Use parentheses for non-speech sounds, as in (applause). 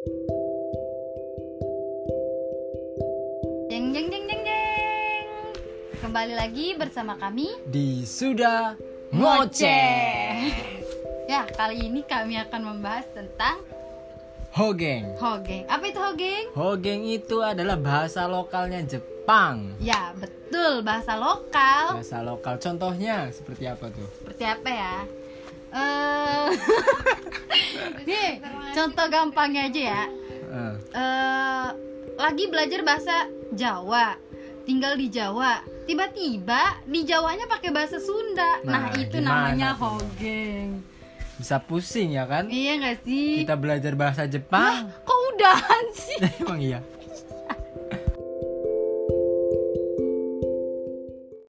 Jeng jeng jeng jeng jeng. Kembali lagi bersama kami di Sudah Ngoceh (laughs) Ya, kali ini kami akan membahas tentang Hogeng hogeng. Apa itu hogeng? Hogeng itu adalah bahasa lokalnya Jepang Ya, betul, bahasa lokal. Bahasa lokal contohnya seperti apa tuh? Seperti apa ya? Eh, (laughs) nih, contoh gampangnya aja ya. Eh, eh lagi belajar bahasa Jawa, tinggal di Jawa. Tiba-tiba di Jawanya pakai bahasa Sunda. Nah, Nah, itu gimana namanya hogeng. bisa pusing ya kan? Iya nggak sih? Kita belajar bahasa Jepang kok udahan sih? (laughs) Emang iya